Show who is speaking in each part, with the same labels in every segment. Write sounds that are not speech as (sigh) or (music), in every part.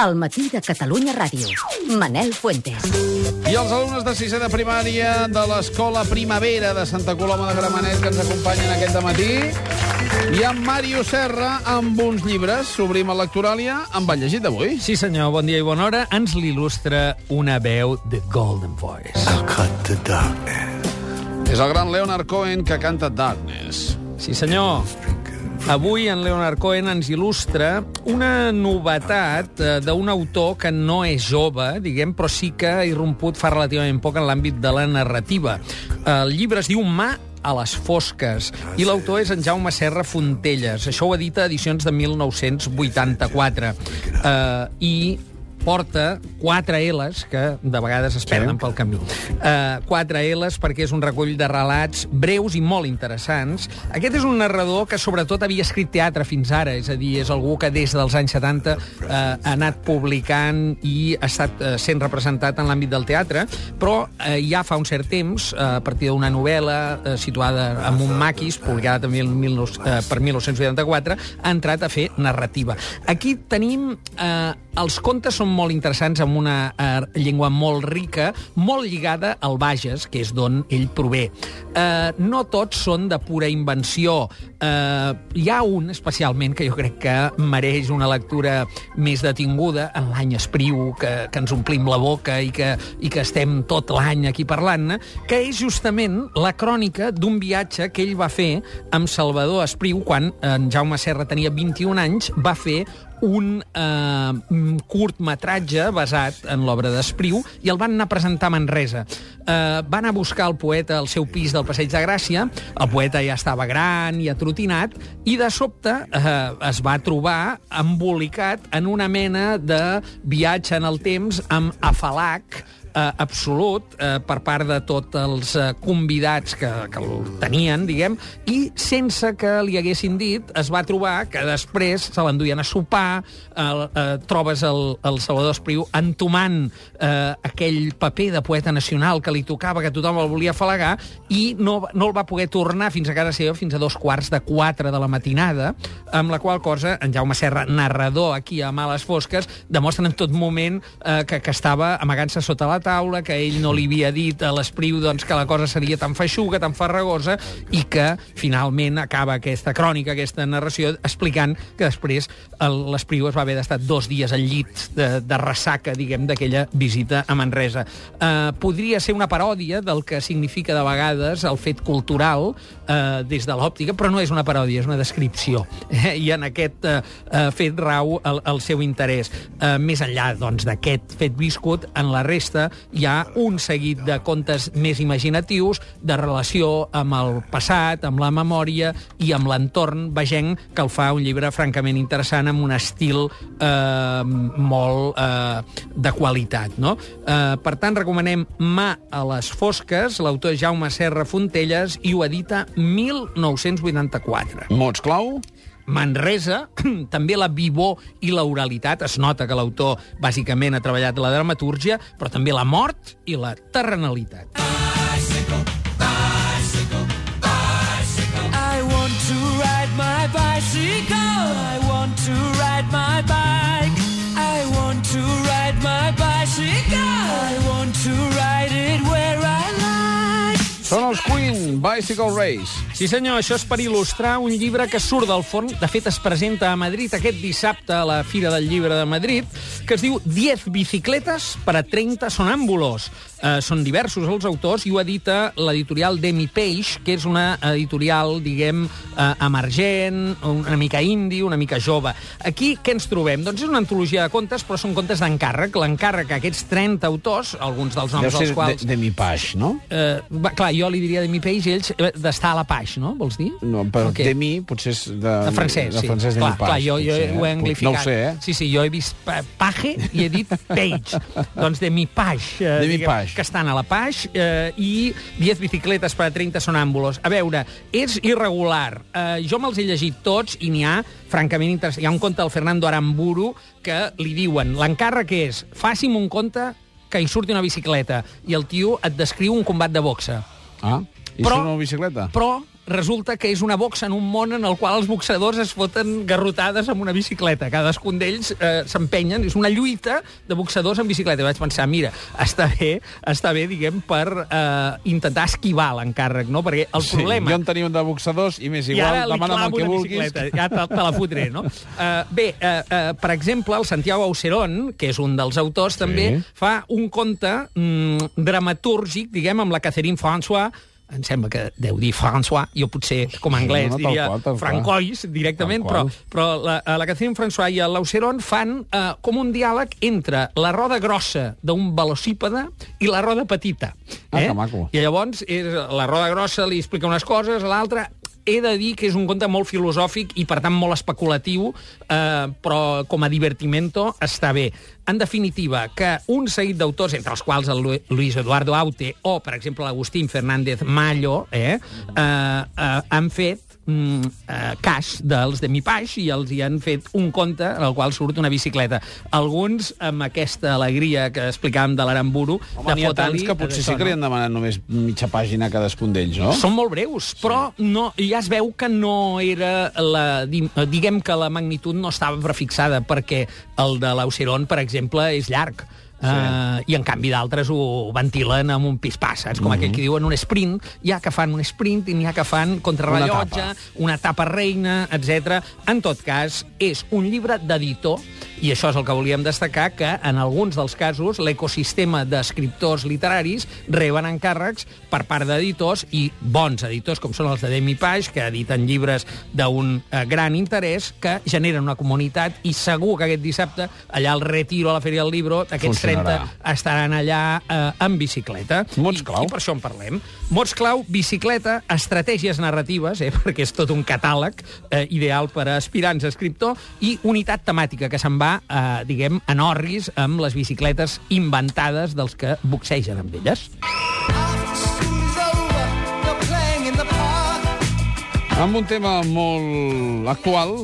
Speaker 1: El matí de Catalunya Ràdio. Manel Fuentes.
Speaker 2: I els alumnes de sisè de primària de l'Escola Primavera de Santa Coloma de Gramenet que ens acompanyen aquest matí. I en Mario Serra amb uns llibres. Obrim el Lectoràlia amb el llegit d'avui.
Speaker 3: Sí, senyor, bon dia i bona hora. Ens l'il·lustra una veu de Golden Voice.
Speaker 4: I'll cut the darkness.
Speaker 2: És el gran Leonard Cohen que canta Darkness.
Speaker 3: Sí, senyor. Avui en Leonard Cohen ens il·lustra una novetat eh, d'un autor que no és jove, diguem, però sí que ha irromput fa relativament poc en l'àmbit de la narrativa. El llibre es diu Mà a les fosques i l'autor és en Jaume Serra Fontelles. Això ho edita Edicions de 1984. Uh, I porta quatre L's que de vegades es perden pel camí. Uh, quatre L's perquè és un recull de relats breus i molt interessants. Aquest és un narrador que sobretot havia escrit teatre fins ara, és a dir, és algú que des dels anys 70 uh, ha anat publicant i ha estat uh, sent representat en l'àmbit del teatre, però uh, ja fa un cert temps, uh, a partir d'una novel·la uh, situada en un maquis, publicada també el 19, uh, per 1984, ha entrat a fer narrativa. Aquí tenim... Uh, els contes són molt interessants, amb una uh, llengua molt rica, molt lligada al Bages, que és d'on ell prové. Uh, no tots són de pura invenció. Uh, hi ha un, especialment, que jo crec que mereix una lectura més detinguda, en l'any Espriu, que, que ens omplim la boca i que, i que estem tot l'any aquí parlant-ne, que és justament la crònica d'un viatge que ell va fer amb Salvador Espriu quan en Jaume Serra tenia 21 anys, va fer un eh, curtmetratge basat en l'obra d'Espriu i el van anar a presentar a Manresa. Eh, van a buscar el poeta al seu pis del Passeig de Gràcia, el poeta ja estava gran i atrotinat, i de sobte eh, es va trobar embolicat en una mena de viatge en el temps amb afalac, eh, absolut eh, per part de tots els eh, convidats que, que el tenien, diguem, i sense que li haguessin dit, es va trobar que després se l'enduien a sopar, eh, eh, trobes el, el Salvador Espriu entomant eh, aquell paper de poeta nacional que li tocava, que tothom el volia falagar, i no, no el va poder tornar fins a casa seva fins a dos quarts de quatre de la matinada, amb la qual cosa en Jaume Serra, narrador aquí a Males Fosques, demostren en tot moment eh, que, que estava amagant-se sota la taula, que ell no li havia dit a l'Espriu doncs, que la cosa seria tan feixuga, tan farragosa, i que finalment acaba aquesta crònica, aquesta narració, explicant que després l'Espriu es va haver d'estar dos dies al llit de, de ressaca, diguem, d'aquella visita a Manresa. Uh, podria ser una paròdia del que significa de vegades el fet cultural uh, des de l'òptica, però no és una paròdia, és una descripció. Eh? I en aquest uh, uh, fet rau el, el seu interès. Uh, més enllà doncs, d'aquest fet viscut, en la resta hi ha un seguit de contes més imaginatius, de relació amb el passat, amb la memòria i amb l'entorn vegenc, que el fa un llibre francament interessant amb un estil eh, molt eh, de qualitat. No? Eh, per tant, recomanem Mà a les fosques, l'autor Jaume Serra Fontelles, i ho edita 1984.
Speaker 2: Mots clau?
Speaker 3: Manresa, (clears throat) també la vivor i l'oralitat. Es nota que l'autor bàsicament ha treballat la dramatúrgia, però també la mort i la terrenalitat.
Speaker 5: I want to ride my bicycle.
Speaker 2: Queen, Bicycle Race.
Speaker 3: Sí, senyor, això és per il·lustrar un llibre que surt del forn. De fet, es presenta a Madrid aquest dissabte a la Fira del Llibre de Madrid, que es diu 10 bicicletes per a 30 sonàmbulos. Eh, són diversos els autors i ho edita l'editorial Demi Peix, que és una editorial, diguem, eh, emergent, una mica indi, una mica jove. Aquí què ens trobem? Doncs és una antologia de contes, però són contes d'encàrrec. L'encàrrec a aquests 30 autors, alguns dels noms
Speaker 2: Deu ser
Speaker 3: dels quals...
Speaker 2: de, de mi paix, no?
Speaker 3: Eh, va, clar, jo li diria Demi Peix i ells eh, d'estar a la Paix, no? Vols dir?
Speaker 2: No, però
Speaker 3: O què?
Speaker 2: de mi potser és de...
Speaker 3: De francès,
Speaker 2: de
Speaker 3: sí.
Speaker 2: francès de
Speaker 3: clar,
Speaker 2: mi paix.
Speaker 3: clar, jo, jo
Speaker 2: potser,
Speaker 3: ho he
Speaker 2: eh?
Speaker 3: anglificat.
Speaker 2: No ho sé, eh?
Speaker 3: Sí, sí, jo he vist pa- Page i he dit (laughs) Page. doncs de mi Page. Eh,
Speaker 2: De mi Page.
Speaker 3: Que estan a la Page eh, i 10 bicicletes per a 30 sonàmbulos. A veure, és irregular. Eh, jo me'ls he llegit tots i n'hi ha francament interessant. Hi ha un conte del Fernando Aramburu que li diuen, l'encàrrec és, faci'm un conte que hi surti una bicicleta i el tio et descriu un combat de boxa.
Speaker 2: Ah, i
Speaker 3: Però-
Speaker 2: una bicicleta?
Speaker 3: Però resulta que és una boxa en un món en el qual els boxadors es foten garrotades amb una bicicleta. Cadascun d'ells eh, s'empenyen, és una lluita de boxadors en bicicleta. I vaig pensar, mira, està bé, està bé, diguem, per eh, intentar esquivar l'encàrrec, no? Perquè el
Speaker 2: Sí,
Speaker 3: problema...
Speaker 2: jo en tenia un de boxadors i m'és igual, demana'm el que vulguis.
Speaker 3: ja te, te la fotré, no? Uh, bé, uh, uh, per exemple, el Santiago Aucerón, que és un dels autors, sí. també fa un conte mm, dramatúrgic, diguem, amb la Catherine François, em sembla que deu dir François, jo potser com a anglès
Speaker 2: no, tal
Speaker 3: diria
Speaker 2: qual.
Speaker 3: Francois directament, però, però la, eh, la Catherine François i l'Auceron fan eh, com un diàleg entre la roda grossa d'un velocípede i la roda petita.
Speaker 2: Ah,
Speaker 3: eh?
Speaker 2: que maco.
Speaker 3: I llavors és, la roda grossa li explica unes coses, l'altra he de dir que és un conte molt filosòfic i, per tant, molt especulatiu, eh, però com a divertimento està bé. En definitiva, que un seguit d'autors, entre els quals el Lu- Luis Eduardo Aute o, per exemple, l'Agustín Fernández Mallo, eh, eh, eh, han fet mm, eh, cas dels de Mi Paix i els hi han fet un conte en el qual surt una bicicleta. Alguns, amb aquesta alegria que explicàvem de l'Aramburu,
Speaker 2: Home, n'hi ha tants que potser sí que li han demanat només mitja pàgina a cadascun d'ells, no?
Speaker 3: Són molt breus, però no, ja es veu que no era la... di- Diguem que la magnitud no estava prefixada, perquè el de l'Auceron, per exemple, és llarg. Sí. Uh, I en canvi d'altres ho ventilen amb un pispàs, saps? Com mm -hmm. aquell que diuen un sprint, hi ha que fan un sprint i n'hi ha que fan contrarrellotge,
Speaker 2: Una
Speaker 3: una etapa reina, etc. En tot cas, és un llibre d'editor, i això és el que volíem destacar, que en alguns dels casos l'ecosistema d'escriptors literaris reben encàrrecs per part d'editors i bons editors, com són els de Demi Page, que editen llibres d'un eh, gran interès, que generen una comunitat i segur que aquest dissabte, allà al Retiro, a la Fèria del Libro, aquests
Speaker 2: Funcionarà.
Speaker 3: 30 estaran allà eh, en bicicleta.
Speaker 2: Mots
Speaker 3: I,
Speaker 2: clau.
Speaker 3: I per això en parlem. Mots clau, bicicleta, estratègies narratives, eh, (laughs) perquè és tot un catàleg eh, ideal per a aspirants a escriptor, i unitat temàtica, que se'n va, eh, diguem, en orris amb les bicicletes inventades dels que boxegen amb elles.
Speaker 2: Amb un tema molt actual,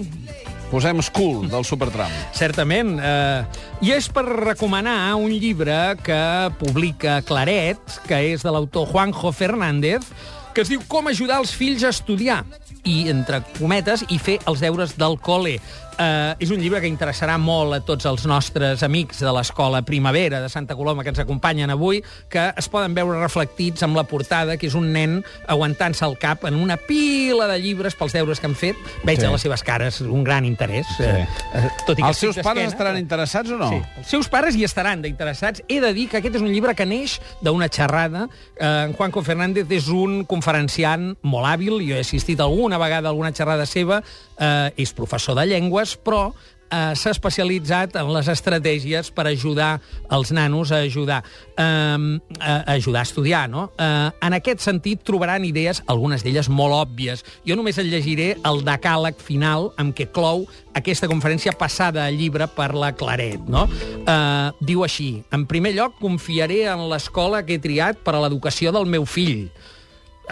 Speaker 2: posem School, del Supertram.
Speaker 3: Certament. Eh, I és per recomanar un llibre que publica Claret, que és de l'autor Juanjo Fernández, que es diu Com ajudar els fills a estudiar i, entre cometes, i fer els deures del col·le. Uh, és un llibre que interessarà molt a tots els nostres amics de l'Escola Primavera de Santa Coloma que ens acompanyen avui, que es poden veure reflectits amb la portada, que és un nen aguantant-se el cap en una pila de llibres pels deures que han fet. Veig
Speaker 2: Sí.
Speaker 3: a les seves cares un gran interès. eh, eh, tot i que
Speaker 2: Els seus pares estaran interessats o no?
Speaker 3: Sí, els seus pares hi estaran d'interessats. He de dir que aquest és un llibre que neix d'una xerrada. Eh, en Juanjo Fernández és un conferenciant molt hàbil, jo he assistit alguna vegada a alguna xerrada seva, eh, és professor de llengües, però eh, s'ha especialitzat en les estratègies per ajudar els nanos a ajudar, eh, a ajudar a estudiar. No? Eh, en aquest sentit trobaran idees, algunes d'elles molt òbvies. Jo només el llegiré el decàleg final amb què clou aquesta conferència passada a llibre per la Claret. No? Eh, diu així, en primer lloc, confiaré en l'escola que he triat per a l'educació del meu fill.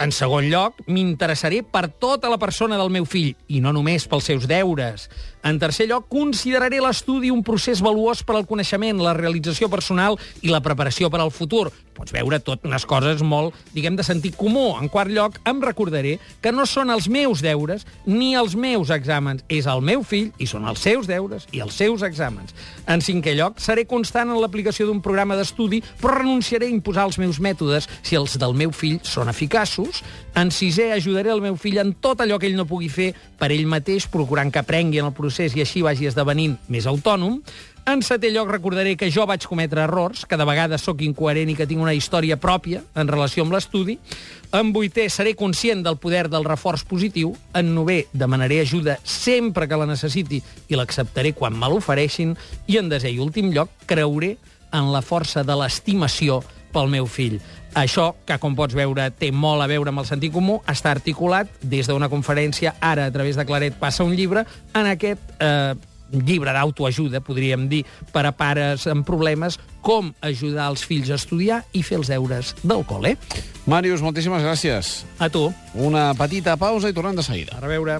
Speaker 3: En segon lloc, m'interessaré per tota la persona del meu fill, i no només pels seus deures. En tercer lloc, consideraré l'estudi un procés valuós per al coneixement, la realització personal i la preparació per al futur. Pots veure tot unes coses molt, diguem, de sentit comú. En quart lloc, em recordaré que no són els meus deures ni els meus exàmens. És el meu fill i són els seus deures i els seus exàmens. En cinquè lloc, seré constant en l'aplicació d'un programa d'estudi, però renunciaré a imposar els meus mètodes si els del meu fill són eficaços. En sisè, ajudaré el meu fill en tot allò que ell no pugui fer per ell mateix, procurant que aprengui en el procés i així vagi esdevenint més autònom. En setè lloc, recordaré que jo vaig cometre errors, que de vegades sóc incoherent i que tinc una història pròpia en relació amb l'estudi. En vuitè, seré conscient del poder del reforç positiu. En novè, demanaré ajuda sempre que la necessiti i l'acceptaré quan me l'ofereixin. I en desè i últim lloc, creuré en la força de l'estimació pel meu fill. Això, que com pots veure té molt a veure amb el sentit comú, està articulat des d'una conferència, ara a través de Claret passa un llibre, en aquest eh, llibre d'autoajuda, podríem dir, per a pares amb problemes, com ajudar els fills a estudiar i fer els deures del col·le.
Speaker 2: Màrius, moltíssimes gràcies.
Speaker 3: A tu.
Speaker 2: Una petita pausa i tornem de seguida.
Speaker 3: A reveure.